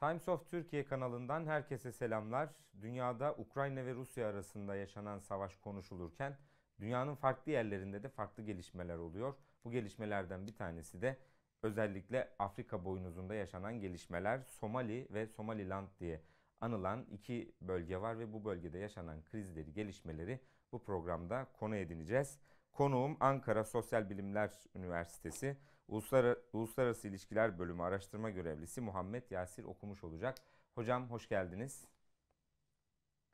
Times of Türkiye kanalından herkese selamlar. Dünyada Ukrayna ve Rusya arasında yaşanan savaş konuşulurken dünyanın farklı yerlerinde de farklı gelişmeler oluyor. Bu gelişmelerden bir tanesi de özellikle Afrika boynuzunda yaşanan gelişmeler. Somali ve Somaliland diye anılan iki bölge var ve bu bölgede yaşanan krizleri, gelişmeleri bu programda konu edineceğiz. Konuğum Ankara Sosyal Bilimler Üniversitesi Uluslararası, Uluslararası İlişkiler Bölümü araştırma görevlisi Muhammed Yasir okumuş olacak. Hocam hoş geldiniz.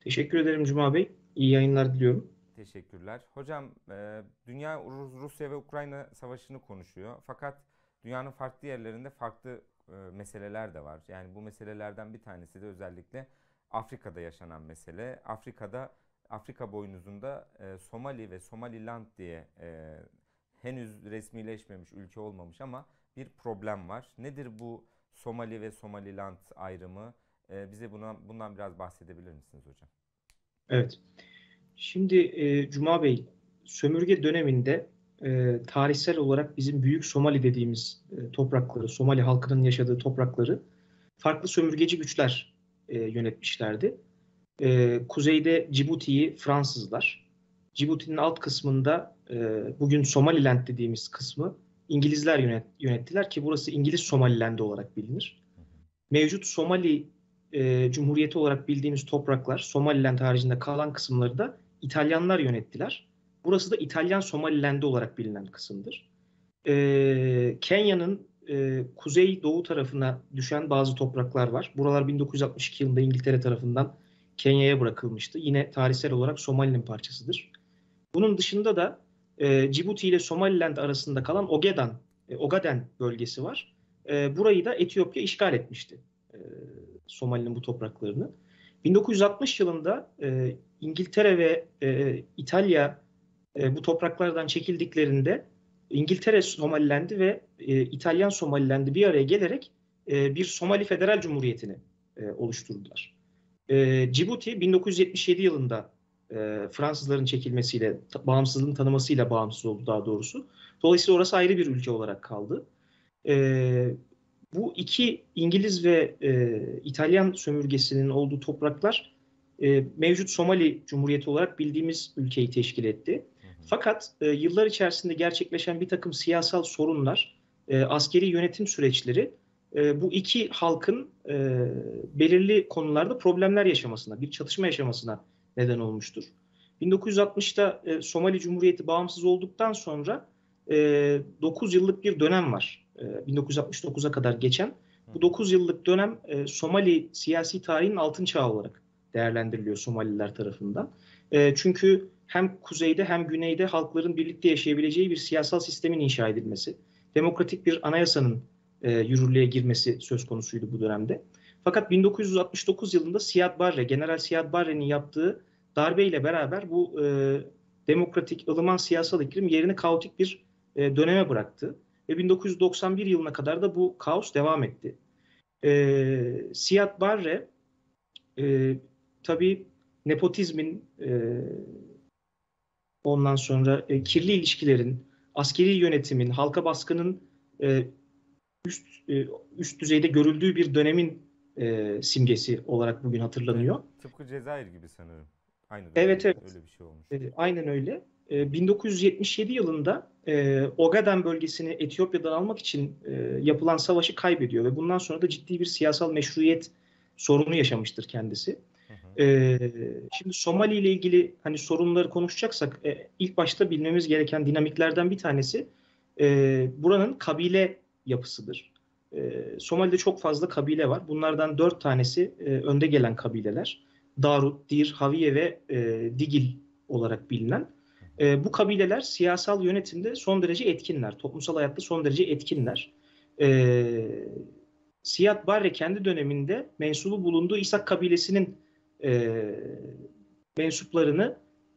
Teşekkür ederim Cuma Bey. İyi yayınlar diliyorum. Teşekkürler. Hocam e, dünya Rusya ve Ukrayna savaşını konuşuyor. Fakat dünyanın farklı yerlerinde farklı e, meseleler de var. Yani bu meselelerden bir tanesi de özellikle Afrika'da yaşanan mesele. Afrika'da Afrika boynuzunda e, Somali ve Somaliland diye henüz resmileşmemiş ülke olmamış ama bir problem var. Nedir bu Somali ve Somaliland ayrımı? Ee, bize buna, bundan biraz bahsedebilir misiniz hocam? Evet. Şimdi e, Cuma Bey, sömürge döneminde e, tarihsel olarak bizim büyük Somali dediğimiz e, toprakları, Somali halkının yaşadığı toprakları farklı sömürgeci güçler e, yönetmişlerdi. E, kuzeyde Cibuti'yi Fransızlar, Cibuti'nin alt kısmında e, bugün Somaliland dediğimiz kısmı İngilizler yönet, yönettiler ki burası İngiliz Somaliland olarak bilinir. Mevcut Somali e, Cumhuriyeti olarak bildiğimiz topraklar Somaliland haricinde kalan kısımları da İtalyanlar yönettiler. Burası da İtalyan Somaliland olarak bilinen kısımdır. E, Kenya'nın e, kuzey doğu tarafına düşen bazı topraklar var. Buralar 1962 yılında İngiltere tarafından Kenya'ya bırakılmıştı. Yine tarihsel olarak Somali'nin parçasıdır. Bunun dışında da e, Cibuti ile Somaliland arasında kalan Ogaden, e, Ogaden bölgesi var. E, burayı da Etiyopya işgal etmişti. E, Somali'nin bu topraklarını. 1960 yılında e, İngiltere ve e, İtalya e, bu topraklardan çekildiklerinde İngiltere Somaliland'i ve e, İtalyan Somaliland'i bir araya gelerek e, bir Somali Federal Cumhuriyeti'ni e, oluşturdular. E, Cibuti 1977 yılında e, Fransızların çekilmesiyle, bağımsızlığın tanımasıyla bağımsız oldu daha doğrusu. Dolayısıyla orası ayrı bir ülke olarak kaldı. E, bu iki İngiliz ve e, İtalyan sömürgesinin olduğu topraklar e, mevcut Somali Cumhuriyeti olarak bildiğimiz ülkeyi teşkil etti. Fakat e, yıllar içerisinde gerçekleşen bir takım siyasal sorunlar, e, askeri yönetim süreçleri e, bu iki halkın e, belirli konularda problemler yaşamasına, bir çatışma yaşamasına neden olmuştur. 1960'ta e, Somali Cumhuriyeti bağımsız olduktan sonra e, 9 yıllık bir dönem var. E, 1969'a kadar geçen. Bu 9 yıllık dönem e, Somali siyasi tarihin altın çağı olarak değerlendiriliyor Somaliler tarafından. E, çünkü hem kuzeyde hem güneyde halkların birlikte yaşayabileceği bir siyasal sistemin inşa edilmesi, demokratik bir anayasanın e, yürürlüğe girmesi söz konusuydu bu dönemde. Fakat 1969 yılında Siad Barre, General Siad Barre'nin yaptığı darbeyle beraber bu e, demokratik, ılıman siyasal iklim yerini kaotik bir e, döneme bıraktı. Ve 1991 yılına kadar da bu kaos devam etti. E, Siad Barre e, tabii nepotizmin e, ondan sonra e, kirli ilişkilerin, askeri yönetimin, halka baskının e, üst e, üst düzeyde görüldüğü bir dönemin e, simgesi olarak bugün hatırlanıyor. Tıpkı Cezayir gibi sanırım. Aynı evet evet. Öyle bir şey olmuş. E, aynen öyle. E, 1977 yılında e, Ogaden bölgesini Etiyopya'dan almak için e, yapılan savaşı kaybediyor ve bundan sonra da ciddi bir siyasal meşruiyet sorunu yaşamıştır kendisi. E, şimdi Somali ile ilgili hani sorunları konuşacaksak e, ilk başta bilmemiz gereken dinamiklerden bir tanesi e, buranın kabile yapısıdır. E, Somali'de çok fazla kabile var. Bunlardan dört tanesi e, önde gelen kabileler. Darut, Dir, Haviye ve e, Digil olarak bilinen. E, bu kabileler siyasal yönetimde son derece etkinler. Toplumsal hayatta son derece etkinler. E, Siyad Barre kendi döneminde mensubu bulunduğu İshak kabilesinin e, mensuplarını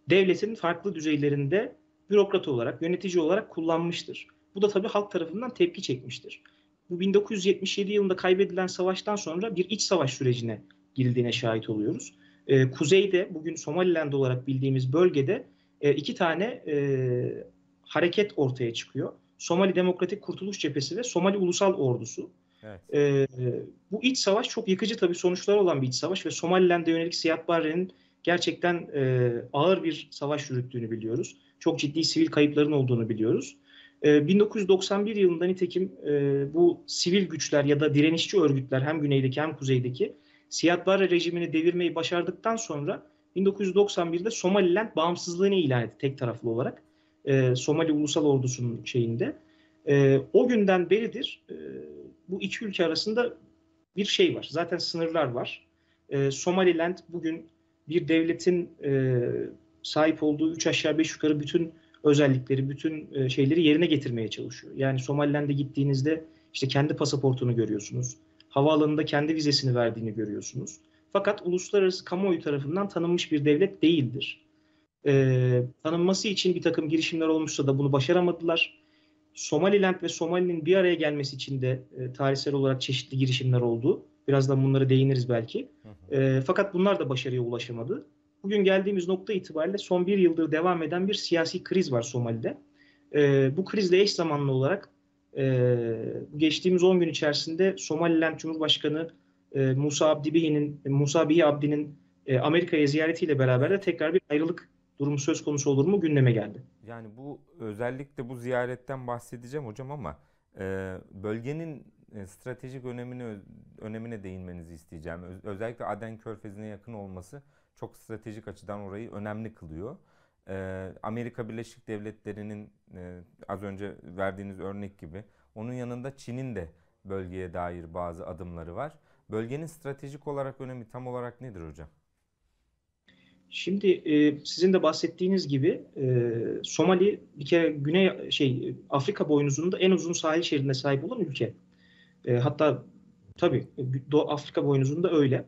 devletin farklı düzeylerinde bürokrat olarak, yönetici olarak kullanmıştır. Bu da tabii halk tarafından tepki çekmiştir. Bu 1977 yılında kaybedilen savaştan sonra bir iç savaş sürecine girildiğine şahit oluyoruz. Ee, kuzeyde bugün Somaliland olarak bildiğimiz bölgede e, iki tane e, hareket ortaya çıkıyor. Somali Demokratik Kurtuluş Cephesi ve Somali Ulusal Ordusu. Evet. E, bu iç savaş çok yıkıcı tabii sonuçlar olan bir iç savaş ve Somaliland'e yönelik Siad Barre'nin gerçekten e, ağır bir savaş yürüttüğünü biliyoruz. Çok ciddi sivil kayıpların olduğunu biliyoruz. E, 1991 yılında nitekim e, bu sivil güçler ya da direnişçi örgütler hem güneydeki hem kuzeydeki Siad Barre rejimini devirmeyi başardıktan sonra 1991'de Somaliland bağımsızlığını ilan etti tek taraflı olarak. E, Somali Ulusal Ordusu'nun şeyinde. E, o günden beridir e, bu iki ülke arasında bir şey var. Zaten sınırlar var. E, Somaliland bugün bir devletin e, sahip olduğu üç aşağı beş yukarı bütün özellikleri, bütün e, şeyleri yerine getirmeye çalışıyor. Yani Somaliland'e gittiğinizde işte kendi pasaportunu görüyorsunuz. Havaalanında kendi vizesini verdiğini görüyorsunuz. Fakat uluslararası kamuoyu tarafından tanınmış bir devlet değildir. E, tanınması için bir takım girişimler olmuşsa da bunu başaramadılar. Somaliland ve Somali'nin bir araya gelmesi için de e, tarihsel olarak çeşitli girişimler oldu. Birazdan bunlara değiniriz belki. E, fakat bunlar da başarıya ulaşamadı. Bugün geldiğimiz nokta itibariyle son bir yıldır devam eden bir siyasi kriz var Somali'de. E, bu krizle eş zamanlı olarak e, geçtiğimiz 10 gün içerisinde Somaliland Cumhurbaşkanı e, Musa Abdi Musa Bihi Abdi'nin e, Amerika'ya ziyaretiyle beraber de tekrar bir ayrılık durumu söz konusu olur mu gündeme geldi. Yani bu özellikle bu ziyaretten bahsedeceğim hocam ama e, bölgenin e, stratejik önemini önemine değinmenizi isteyeceğim. Özellikle Aden Körfezi'ne yakın olması çok stratejik açıdan orayı önemli kılıyor. E, Amerika Birleşik Devletleri'nin e, az önce verdiğiniz örnek gibi onun yanında Çin'in de bölgeye dair bazı adımları var. Bölgenin stratejik olarak önemi tam olarak nedir hocam? Şimdi e, sizin de bahsettiğiniz gibi e, Somali bir kere Güney şey Afrika boynuzunda en uzun sahil şeridine sahip olan ülke. E, hatta tabii Doğu Afrika boynuzunda öyle.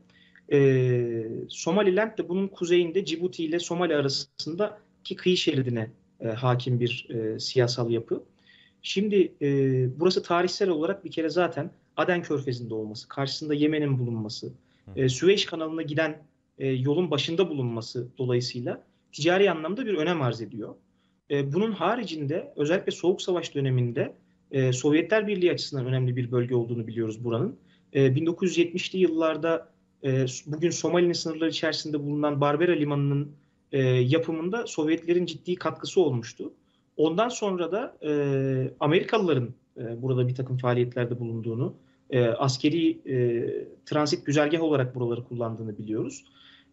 E, Somaliland de bunun kuzeyinde Cibuti ile Somali arasındaki kıyı şeridine e, hakim bir e, siyasal yapı. Şimdi e, burası tarihsel olarak bir kere zaten Aden Körfezi'nde olması, karşısında Yemen'in bulunması, e, Süveyş kanalına giden e, yolun başında bulunması dolayısıyla ticari anlamda bir önem arz ediyor. E, bunun haricinde özellikle Soğuk Savaş döneminde e, Sovyetler Birliği açısından önemli bir bölge olduğunu biliyoruz buranın. E, 1970'li yıllarda e, bugün Somali'nin sınırları içerisinde bulunan Barbera Limanı'nın e, yapımında Sovyetlerin ciddi katkısı olmuştu. Ondan sonra da e, Amerikalıların e, burada bir takım faaliyetlerde bulunduğunu, e, askeri e, transit güzergah olarak buraları kullandığını biliyoruz.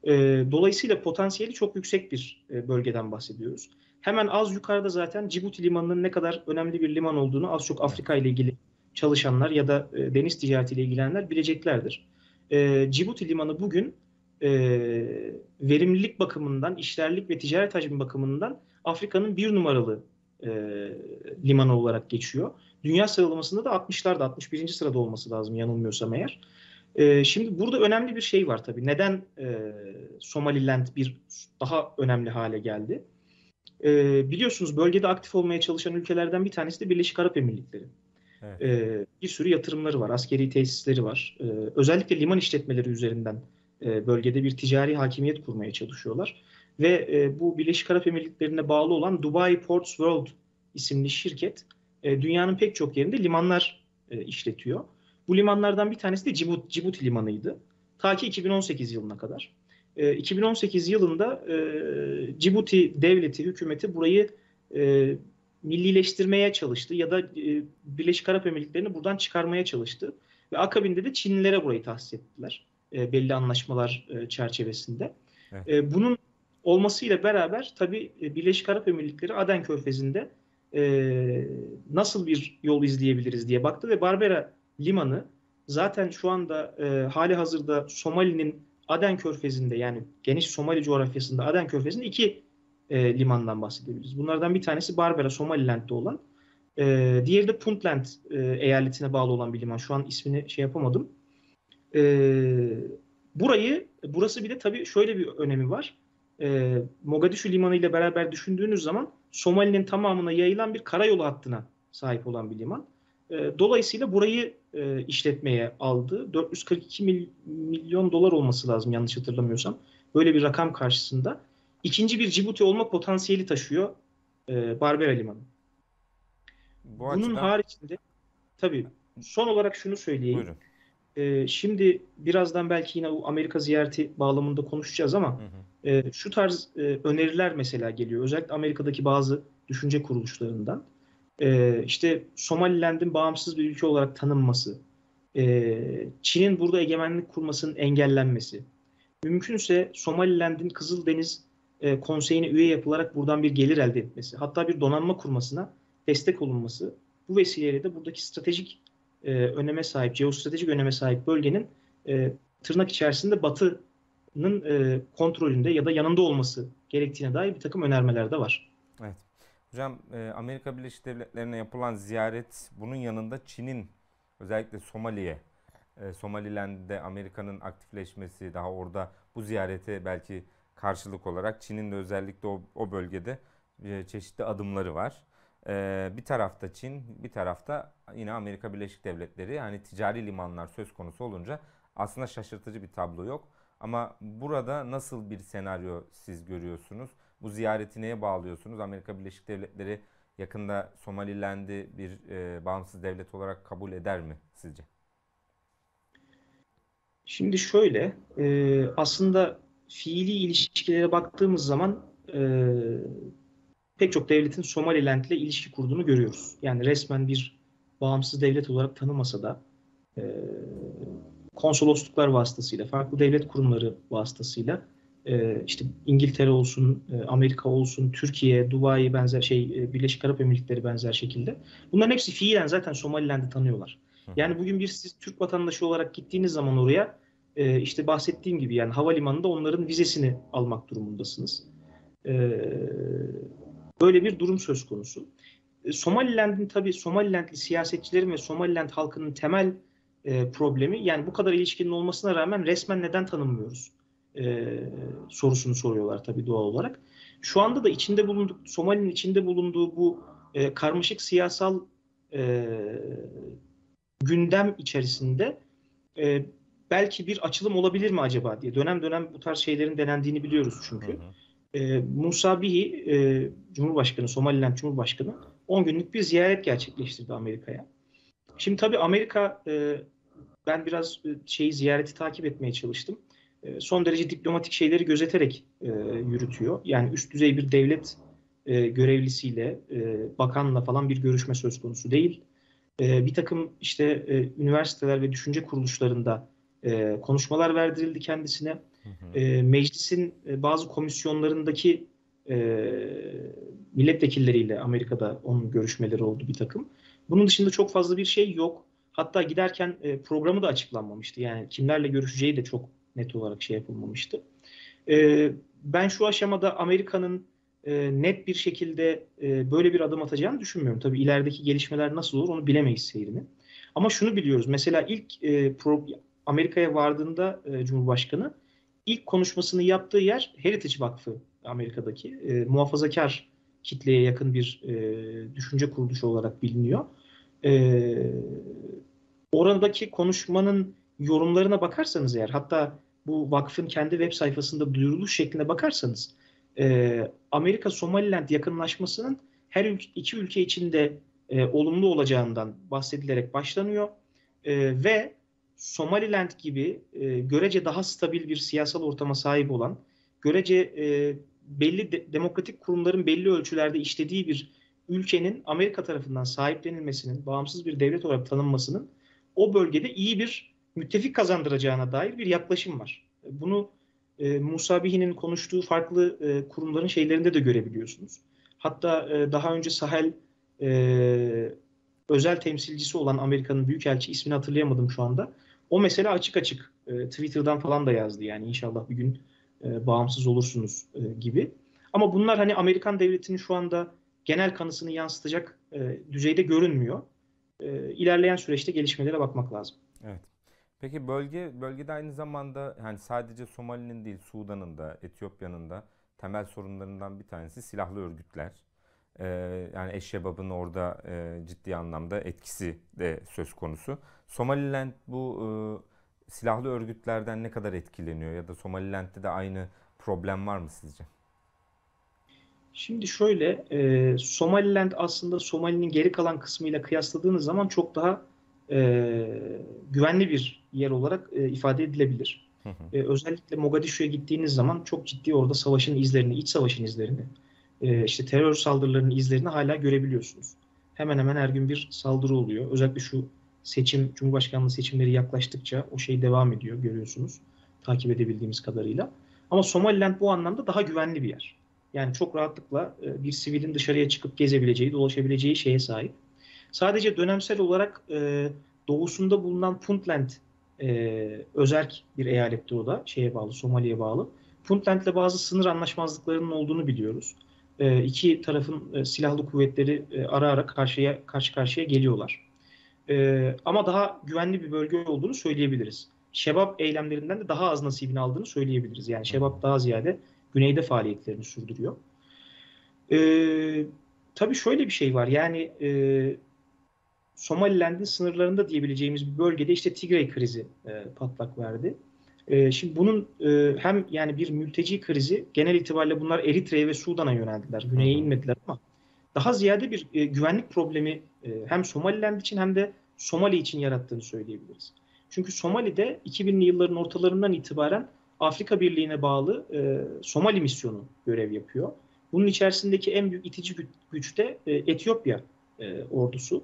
E, dolayısıyla potansiyeli çok yüksek bir e, bölgeden bahsediyoruz. Hemen az yukarıda zaten Cibuti Limanı'nın ne kadar önemli bir liman olduğunu az çok Afrika ile ilgili çalışanlar ya da e, deniz ticaretiyle ilgilenenler bileceklerdir. E, Cibuti Limanı bugün e, verimlilik bakımından, işlerlik ve ticaret hacmi bakımından Afrika'nın bir numaralı e, limanı olarak geçiyor. Dünya sıralamasında da 60'larda 61. sırada olması lazım yanılmıyorsam eğer. E, şimdi burada önemli bir şey var tabii. Neden e, Somaliland bir daha önemli hale geldi? E, biliyorsunuz bölgede aktif olmaya çalışan ülkelerden bir tanesi de Birleşik Arap Emirlikleri. Evet. E, bir sürü yatırımları var, askeri tesisleri var. E, özellikle liman işletmeleri üzerinden e, bölgede bir ticari hakimiyet kurmaya çalışıyorlar. Ve e, bu Birleşik Arap Emirlikleri'ne bağlı olan Dubai Ports World isimli şirket e, dünyanın pek çok yerinde limanlar e, işletiyor. Bu limanlardan bir tanesi de Cibut, Cibuti limanıydı. Ta ki 2018 yılına kadar. E, 2018 yılında e, Cibuti devleti, hükümeti burayı e, millileştirmeye çalıştı ya da e, Birleşik Arap Emirlikleri'ni buradan çıkarmaya çalıştı. Ve akabinde de Çinlilere burayı tahsis ettiler. E, belli anlaşmalar e, çerçevesinde. Evet. E, bunun olmasıyla beraber tabii e, Birleşik Arap Emirlikleri Aden Körfezi'nde e, nasıl bir yol izleyebiliriz diye baktı ve Barbera limanı zaten şu anda e, hali hazırda Somali'nin Aden Körfezi'nde yani geniş Somali coğrafyasında Aden Körfezi'nde iki e, limandan bahsedebiliriz. Bunlardan bir tanesi Barbera Somaliland'de olan, e, diğeri de Puntland e, eyaletine bağlı olan bir liman. Şu an ismini şey yapamadım. E, burayı, burası bir de tabii şöyle bir önemi var. E, Mogadishu limanı ile beraber düşündüğünüz zaman Somali'nin tamamına yayılan bir karayolu hattına sahip olan bir liman. E, dolayısıyla burayı e, işletmeye aldı. 442 mil, milyon dolar olması lazım yanlış hatırlamıyorsam. Böyle bir rakam karşısında. İkinci bir Cibuti olma potansiyeli taşıyor e, Barbera Limanı. Bu Bunun açıdan, haricinde tabii. son olarak şunu söyleyeyim. Buyurun. Ee, şimdi birazdan belki yine o Amerika ziyareti bağlamında konuşacağız ama Hı hı. e, şu tarz e, öneriler mesela geliyor. Özellikle Amerika'daki bazı düşünce kuruluşlarından. E, işte Somaliland'in bağımsız bir ülke olarak tanınması, e, Çin'in burada egemenlik kurmasının engellenmesi, mümkünse Somaliland'in Kızıldeniz e, Konseyi'ne üye yapılarak buradan bir gelir elde etmesi, hatta bir donanma kurmasına destek olunması, bu vesileyle de buradaki stratejik e, öneme sahip, jeostratejik öneme sahip bölgenin e, tırnak içerisinde Batı'nın e, kontrolünde ya da yanında olması gerektiğine dair bir takım önermeler de var. Evet. Hocam e, Amerika Birleşik Devletleri'ne yapılan ziyaret bunun yanında Çin'in özellikle Somali'ye, e, Somaliland'de Amerika'nın aktifleşmesi daha orada bu ziyarete belki karşılık olarak Çin'in de özellikle o, o bölgede e, çeşitli adımları var. E, bir tarafta Çin, bir tarafta yine Amerika Birleşik Devletleri yani ticari limanlar söz konusu olunca aslında şaşırtıcı bir tablo yok. Ama burada nasıl bir senaryo siz görüyorsunuz? Bu ziyareti neye bağlıyorsunuz? Amerika Birleşik Devletleri yakında Somaliland'i bir e, bağımsız devlet olarak kabul eder mi sizce? Şimdi şöyle, e, aslında fiili ilişkilere baktığımız zaman e, pek çok devletin Somaliland ile ilişki kurduğunu görüyoruz. Yani resmen bir bağımsız devlet olarak tanımasa da e, konsolosluklar vasıtasıyla, farklı devlet kurumları vasıtasıyla e, işte İngiltere olsun, e, Amerika olsun, Türkiye, Dubai benzer şey, e, Birleşik Arap Emirlikleri benzer şekilde. Bunların hepsi fiilen zaten Somaliland'i tanıyorlar. Yani bugün bir siz Türk vatandaşı olarak gittiğiniz zaman oraya e, işte bahsettiğim gibi yani havalimanında onların vizesini almak durumundasınız. E, böyle bir durum söz konusu. E, Somaliland'in tabii Somalilandli siyasetçilerin ve Somaliland halkının temel e, problemi yani bu kadar ilişkinin olmasına rağmen resmen neden tanınmıyoruz e, sorusunu soruyorlar tabii doğal olarak. Şu anda da içinde bulunduk Somali'nin içinde bulunduğu bu e, karmaşık siyasal e, gündem içerisinde e, belki bir açılım olabilir mi acaba diye dönem dönem bu tarz şeylerin denendiğini biliyoruz çünkü. Hı hı. E, Musa Bihi, e, Cumhurbaşkanı, Somaliland Cumhurbaşkanı 10 günlük bir ziyaret gerçekleştirdi Amerika'ya. Şimdi tabii Amerika, e, ben biraz e, şeyi ziyareti takip etmeye çalıştım. E, son derece diplomatik şeyleri gözeterek e, yürütüyor. Yani üst düzey bir devlet e, görevlisiyle, e, bakanla falan bir görüşme söz konusu değil. E, bir takım işte e, üniversiteler ve düşünce kuruluşlarında e, konuşmalar verdirildi kendisine. Hı hı. E, meclisin e, bazı komisyonlarındaki e, milletvekilleriyle Amerika'da onun görüşmeleri oldu bir takım. Bunun dışında çok fazla bir şey yok. Hatta giderken e, programı da açıklanmamıştı. Yani kimlerle görüşeceği de çok net olarak şey yapılmamıştı. E, ben şu aşamada Amerika'nın e, net bir şekilde e, böyle bir adım atacağını düşünmüyorum. Tabii ilerideki gelişmeler nasıl olur onu bilemeyiz seyrini. Ama şunu biliyoruz. Mesela ilk e, pro- Amerika'ya vardığında e, Cumhurbaşkanı ilk konuşmasını yaptığı yer Heritage Vakfı Amerika'daki e, muhafazakar kitleye yakın bir e, düşünce kuruluşu olarak biliniyor. E, oradaki konuşmanın yorumlarına bakarsanız eğer hatta bu vakfın kendi web sayfasında duyuruluş şekline bakarsanız e, Amerika Somaliland yakınlaşmasının her ül- iki ülke içinde e, olumlu olacağından bahsedilerek başlanıyor E, ve Somaliland gibi e, görece daha stabil bir siyasal ortama sahip olan, görece e, belli de- demokratik kurumların belli ölçülerde işlediği bir ülkenin Amerika tarafından sahiplenilmesinin, bağımsız bir devlet olarak tanınmasının o bölgede iyi bir müttefik kazandıracağına dair bir yaklaşım var. Bunu e, Musa Bihi'nin konuştuğu farklı e, kurumların şeylerinde de görebiliyorsunuz. Hatta e, daha önce Sahel e, özel temsilcisi olan Amerika'nın büyükelçi ismini hatırlayamadım şu anda. O mesela açık açık e, Twitter'dan falan da yazdı yani inşallah bir gün e, bağımsız olursunuz e, gibi. Ama bunlar hani Amerikan devletinin şu anda genel kanısını yansıtacak e, düzeyde görünmüyor. E, ilerleyen süreçte gelişmelere bakmak lazım. Evet. Peki bölge bölgede aynı zamanda yani sadece Somali'nin değil Sudan'ın da Etiyopya'nın da temel sorunlarından bir tanesi silahlı örgütler. Ee, yani Eşşebab'ın orada e, ciddi anlamda etkisi de söz konusu. Somaliland bu e, silahlı örgütlerden ne kadar etkileniyor ya da Somaliland'de de aynı problem var mı sizce? Şimdi şöyle, e, Somaliland aslında Somali'nin geri kalan kısmıyla kıyasladığınız zaman çok daha e, güvenli bir yer olarak e, ifade edilebilir. Hı hı. E, özellikle Mogadishu'ya gittiğiniz zaman çok ciddi orada savaşın izlerini, iç savaşın izlerini, e, işte terör saldırılarının izlerini hala görebiliyorsunuz. Hemen hemen her gün bir saldırı oluyor. Özellikle şu seçim, Cumhurbaşkanlığı seçimleri yaklaştıkça o şey devam ediyor görüyorsunuz. Takip edebildiğimiz kadarıyla. Ama Somaliland bu anlamda daha güvenli bir yer. Yani çok rahatlıkla e, bir sivilin dışarıya çıkıp gezebileceği, dolaşabileceği şeye sahip. Sadece dönemsel olarak e, doğusunda bulunan Puntland e, özerk bir eyalettir o da. Şeye bağlı, Somali'ye bağlı. Puntland'le bazı sınır anlaşmazlıklarının olduğunu biliyoruz. E, iki tarafın e, silahlı kuvvetleri e, ara ara karşıya karşı karşıya geliyorlar. E, ama daha güvenli bir bölge olduğunu söyleyebiliriz. Şebap eylemlerinden de daha az nasibini aldığını söyleyebiliriz. Yani Şebap daha ziyade güneyde faaliyetlerini sürdürüyor. E, tabii şöyle bir şey var. Yani e, Somaliland'in sınırlarında diyebileceğimiz bir bölgede işte Tigray krizi e, patlak verdi. E, şimdi bunun e, hem yani bir mülteci krizi genel itibariyle bunlar Eritre'ye ve Sudan'a yöneldiler. Güney'e inmediler ama daha ziyade bir e, güvenlik problemi e, hem Somaliland için hem de Somali için yarattığını söyleyebiliriz. Çünkü Somali'de 2000'li yılların ortalarından itibaren Afrika Birliği'ne bağlı e, Somali misyonu görev yapıyor. Bunun içerisindeki en büyük itici güç de e, Etiyopya e, ordusu.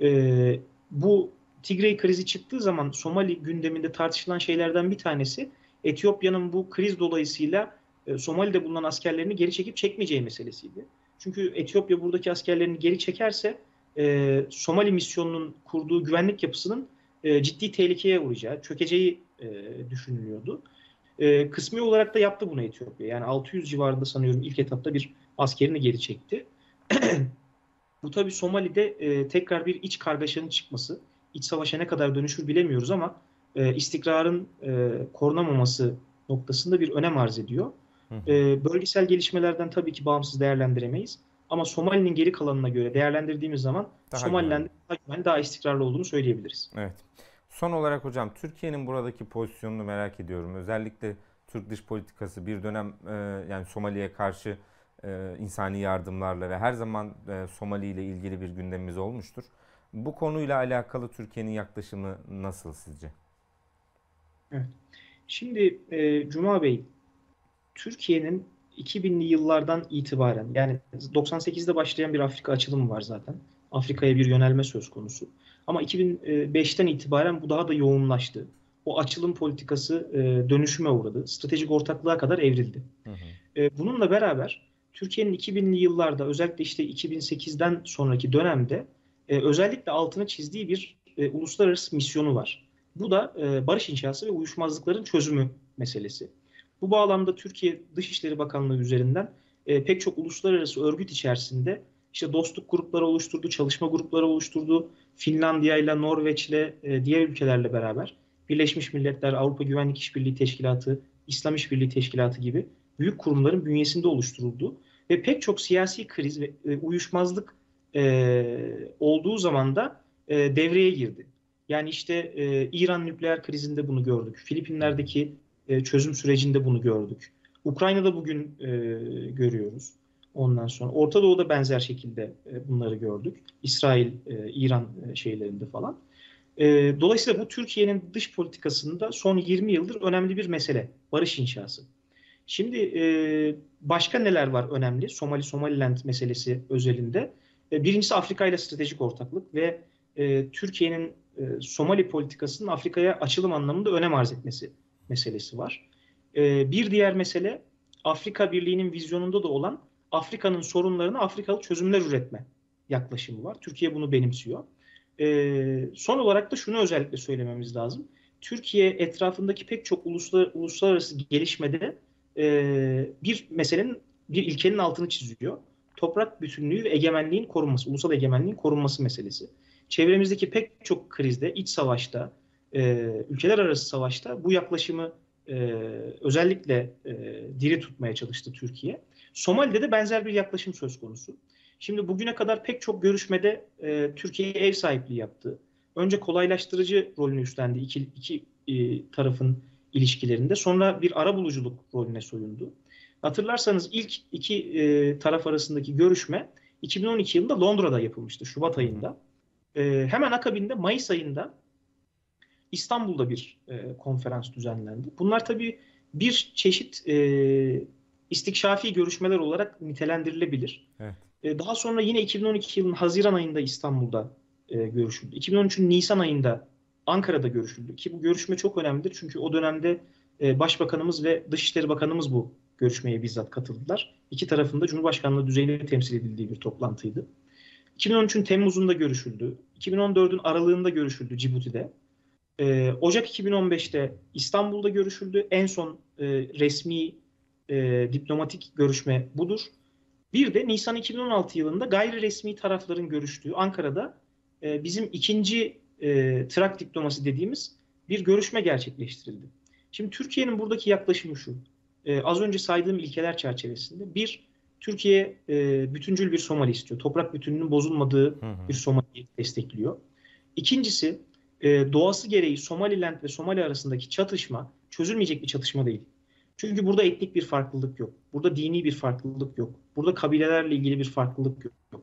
E, bu Tigray krizi çıktığı zaman Somali gündeminde tartışılan şeylerden bir tanesi Etiyopya'nın bu kriz dolayısıyla e, Somali'de bulunan askerlerini geri çekip çekmeyeceği meselesiydi. Çünkü Etiyopya buradaki askerlerini geri çekerse e, Somali misyonunun kurduğu güvenlik yapısının e, ciddi tehlikeye uğrayacağı, çökeceği düşünülüyordu. E, kısmi olarak da yaptı bunu Etiyopya. Yani 600 civarında sanıyorum ilk etapta bir askerini geri çekti. Bu tabii Somali'de tekrar bir iç kargaşanın çıkması, iç savaşa ne kadar dönüşür bilemiyoruz ama e, istikrarın e, korunamaması noktasında bir önem arz ediyor. E, bölgesel gelişmelerden tabii ki bağımsız değerlendiremeyiz. Ama Somali'nin geri kalanına göre değerlendirdiğimiz zaman Somali'nin daha güvenli, daha istikrarlı olduğunu söyleyebiliriz. Evet. Son olarak hocam Türkiye'nin buradaki pozisyonunu merak ediyorum. Özellikle Türk dış politikası bir dönem e, yani Somali'ye karşı e, insani yardımlarla ve her zaman e, Somali ile ilgili bir gündemimiz olmuştur. Bu konuyla alakalı Türkiye'nin yaklaşımı nasıl sizce? Evet. Şimdi e, Cuma Bey, Türkiye'nin 2000'li yıllardan itibaren yani 98'de başlayan bir Afrika açılımı var zaten. Afrika'ya bir yönelme söz konusu. Ama 2005'ten itibaren bu daha da yoğunlaştı. O açılım politikası e, dönüşüme uğradı. Stratejik ortaklığa kadar evrildi. Hı hı. E, bununla beraber Türkiye'nin 2000'li yıllarda özellikle işte 2008'den sonraki dönemde e, özellikle altını çizdiği bir e, uluslararası misyonu var. Bu da e, barış inşası ve uyuşmazlıkların çözümü meselesi. Bu bağlamda Türkiye Dışişleri Bakanlığı üzerinden e, pek çok uluslararası örgüt içerisinde işte dostluk grupları oluşturdu, çalışma grupları oluşturdu. Finlandiya ile Norveç ile e, diğer ülkelerle beraber Birleşmiş Milletler, Avrupa Güvenlik İşbirliği Teşkilatı, İslam İşbirliği Teşkilatı gibi büyük kurumların bünyesinde oluşturuldu. Ve pek çok siyasi kriz ve e, uyuşmazlık e, olduğu zaman da e, devreye girdi. Yani işte e, İran nükleer krizinde bunu gördük. Filipinler'deki e, çözüm sürecinde bunu gördük. Ukrayna'da bugün e, görüyoruz. Ondan sonra Orta Doğu'da benzer şekilde e, bunları gördük. İsrail, e, İran e, şeylerinde falan. E, dolayısıyla bu Türkiye'nin dış politikasında son 20 yıldır önemli bir mesele. Barış inşası. Şimdi e, başka neler var önemli? Somali Somaliland meselesi özelinde. Birincisi Afrika ile stratejik ortaklık ve e, Türkiye'nin e, Somali politikasının Afrika'ya açılım anlamında önem arz etmesi meselesi var. E, bir diğer mesele Afrika Birliği'nin vizyonunda da olan Afrika'nın sorunlarını Afrikalı çözümler üretme yaklaşımı var. Türkiye bunu benimsiyor. E, son olarak da şunu özellikle söylememiz lazım. Türkiye etrafındaki pek çok uluslar, uluslararası gelişmede e, bir meselenin, bir ilkenin altını çiziyor. Toprak bütünlüğü ve egemenliğin korunması, ulusal egemenliğin korunması meselesi. Çevremizdeki pek çok krizde, iç savaşta, e, ülkeler arası savaşta bu yaklaşımı e, özellikle e, diri tutmaya çalıştı Türkiye. Somali'de de benzer bir yaklaşım söz konusu. Şimdi bugüne kadar pek çok görüşmede e, Türkiye ev sahipliği yaptı. Önce kolaylaştırıcı rolünü üstlendi iki, iki e, tarafın ilişkilerinde. Sonra bir ara buluculuk rolüne soyundu. Hatırlarsanız ilk iki e, taraf arasındaki görüşme 2012 yılında Londra'da yapılmıştı, Şubat ayında. E, hemen akabinde Mayıs ayında İstanbul'da bir e, konferans düzenlendi. Bunlar tabii bir çeşit e, istikşafi görüşmeler olarak nitelendirilebilir. Evet. E, daha sonra yine 2012 yılının Haziran ayında İstanbul'da e, görüşüldü. 2013'ün Nisan ayında Ankara'da görüşüldü. Ki bu görüşme çok önemlidir. Çünkü o dönemde e, Başbakanımız ve Dışişleri Bakanımız bu görüşmeye bizzat katıldılar. İki tarafında Cumhurbaşkanlığı düzeyinde temsil edildiği bir toplantıydı. 2013'ün Temmuz'unda görüşüldü. 2014'ün aralığında görüşüldü Cibuti'de. Ee, Ocak 2015'te İstanbul'da görüşüldü. En son e, resmi e, diplomatik görüşme budur. Bir de Nisan 2016 yılında gayri resmi tarafların görüştüğü Ankara'da e, bizim ikinci e, trak diplomasi dediğimiz bir görüşme gerçekleştirildi. Şimdi Türkiye'nin buradaki yaklaşımı şu. E, az önce saydığım ilkeler çerçevesinde bir, Türkiye e, bütüncül bir Somali istiyor. Toprak bütünlüğünün bozulmadığı hı hı. bir Somali'yi destekliyor. İkincisi, e, doğası gereği Somaliland ve Somali arasındaki çatışma çözülmeyecek bir çatışma değil. Çünkü burada etnik bir farklılık yok. Burada dini bir farklılık yok. Burada kabilelerle ilgili bir farklılık yok.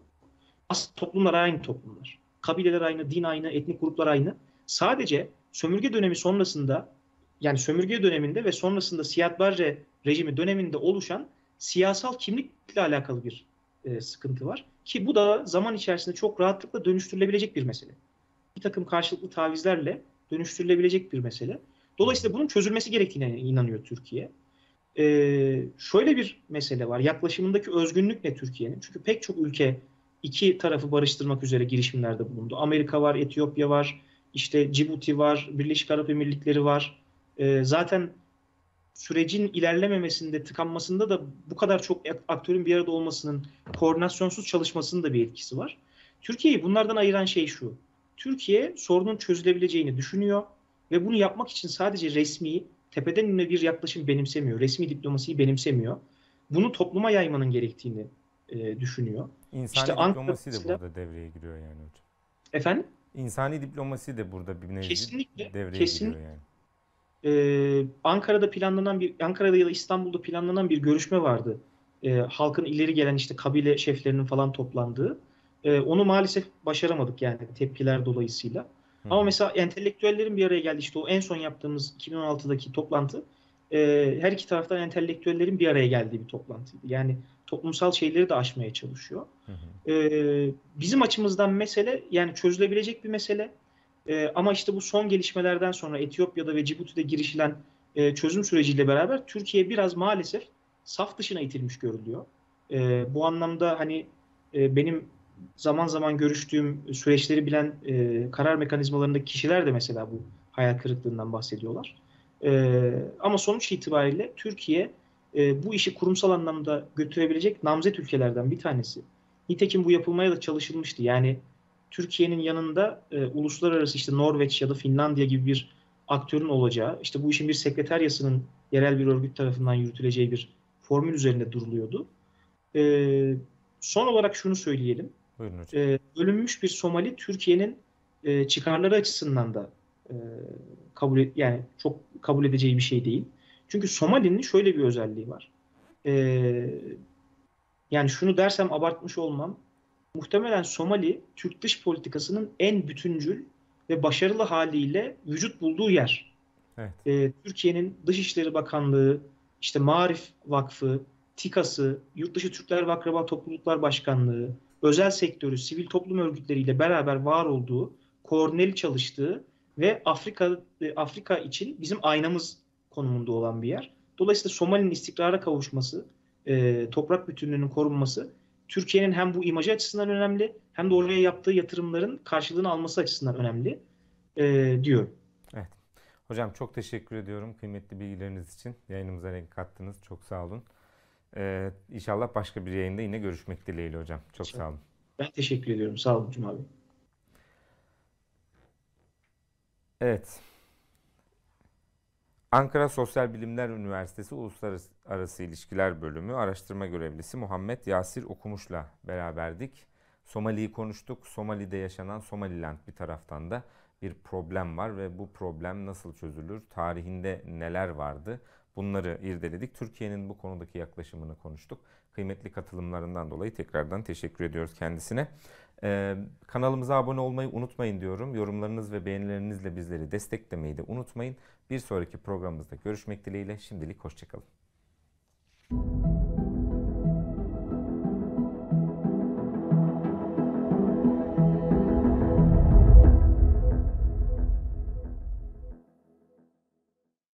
Aslında toplumlar aynı toplumlar. Kabileler aynı, din aynı, etnik gruplar aynı. Sadece sömürge dönemi sonrasında yani sömürge döneminde ve sonrasında Siyad Barre rejimi döneminde oluşan siyasal kimlikle alakalı bir e, sıkıntı var. Ki bu da zaman içerisinde çok rahatlıkla dönüştürülebilecek bir mesele. Bir takım karşılıklı tavizlerle dönüştürülebilecek bir mesele. Dolayısıyla bunun çözülmesi gerektiğine inanıyor Türkiye. Ee, şöyle bir mesele var. Yaklaşımındaki özgünlük ne Türkiye'nin? Çünkü pek çok ülke iki tarafı barıştırmak üzere girişimlerde bulundu. Amerika var, Etiyopya var, işte Cibuti var, Birleşik Arap Emirlikleri var. Ee, zaten sürecin ilerlememesinde, tıkanmasında da bu kadar çok aktörün bir arada olmasının, koordinasyonsuz çalışmasının da bir etkisi var. Türkiye'yi bunlardan ayıran şey şu. Türkiye sorunun çözülebileceğini düşünüyor ve bunu yapmak için sadece resmi, tepeden inme bir yaklaşım benimsemiyor. Resmi diplomasiyi benimsemiyor. Bunu topluma yaymanın gerektiğini e, düşünüyor. İnsani işte diplomasi de burada devreye giriyor yani hocam. Efendim? İnsani diplomasi de burada bir nevi kesinlikle, devreye kesinlikle. giriyor yani. Ee, Ankara'da planlanan bir Ankara'da ya da İstanbul'da planlanan bir görüşme vardı. Ee, halkın ileri gelen işte kabile şeflerinin falan toplandığı. Ee, onu maalesef başaramadık yani tepkiler dolayısıyla. Hı. Ama mesela entelektüellerin bir araya geldi işte o en son yaptığımız 2016'daki toplantı e, her iki taraftan entelektüellerin bir araya geldiği bir toplantıydı. Yani toplumsal şeyleri de aşmaya çalışıyor. Hı hı. E, bizim açımızdan mesele yani çözülebilecek bir mesele. E, ama işte bu son gelişmelerden sonra Etiyopya'da ve Cibuti'de girişilen e, çözüm süreciyle beraber Türkiye biraz maalesef saf dışına itilmiş görülüyor. E, bu anlamda hani e, benim zaman zaman görüştüğüm süreçleri bilen e, karar mekanizmalarındaki kişiler de mesela bu hayal kırıklığından bahsediyorlar. E, ama sonuç itibariyle Türkiye e, bu işi kurumsal anlamda götürebilecek namzet ülkelerden bir tanesi. Nitekim bu yapılmaya da çalışılmıştı. Yani Türkiye'nin yanında e, uluslararası işte Norveç ya da Finlandiya gibi bir aktörün olacağı, işte bu işin bir sekreteryasının yerel bir örgüt tarafından yürütüleceği bir formül üzerinde duruluyordu. E, son olarak şunu söyleyelim. Buyurun hocam. E, bölünmüş bir Somali Türkiye'nin e, çıkarları açısından da e, kabul et, yani çok kabul edeceği bir şey değil. Çünkü Somali'nin şöyle bir özelliği var. E, yani şunu dersem abartmış olmam. Muhtemelen Somali Türk dış politikasının en bütüncül ve başarılı haliyle vücut bulduğu yer. Evet. E, Türkiye'nin Dışişleri Bakanlığı, işte Marif Vakfı, TİKA'sı, Yurtdışı Türkler ve Akraba Topluluklar Başkanlığı, özel sektörü, sivil toplum örgütleriyle beraber var olduğu, koordineli çalıştığı ve Afrika e, Afrika için bizim aynamız konumunda olan bir yer. Dolayısıyla Somali'nin istikrara kavuşması, e, toprak bütünlüğünün korunması Türkiye'nin hem bu imajı açısından önemli hem de oraya yaptığı yatırımların karşılığını alması açısından önemli e, diyor. Evet. Hocam çok teşekkür ediyorum kıymetli bilgileriniz için. Yayınımıza renk kattınız. Çok sağ olun. Ee, inşallah başka bir yayında yine görüşmek dileğiyle hocam. Çok sağ olun. Ben teşekkür ediyorum. Sağ olun Cuma Bey. Evet. Ankara Sosyal Bilimler Üniversitesi Uluslararası İlişkiler Bölümü araştırma görevlisi Muhammed Yasir Okumuş'la beraberdik. Somali'yi konuştuk. Somali'de yaşanan Somaliland bir taraftan da bir problem var ve bu problem nasıl çözülür? Tarihinde neler vardı? Bunları irdeledik. Türkiye'nin bu konudaki yaklaşımını konuştuk. Kıymetli katılımlarından dolayı tekrardan teşekkür ediyoruz kendisine. Ee, kanalımıza abone olmayı unutmayın diyorum. Yorumlarınız ve beğenilerinizle bizleri desteklemeyi de unutmayın. Bir sonraki programımızda görüşmek dileğiyle şimdilik hoşçakalın.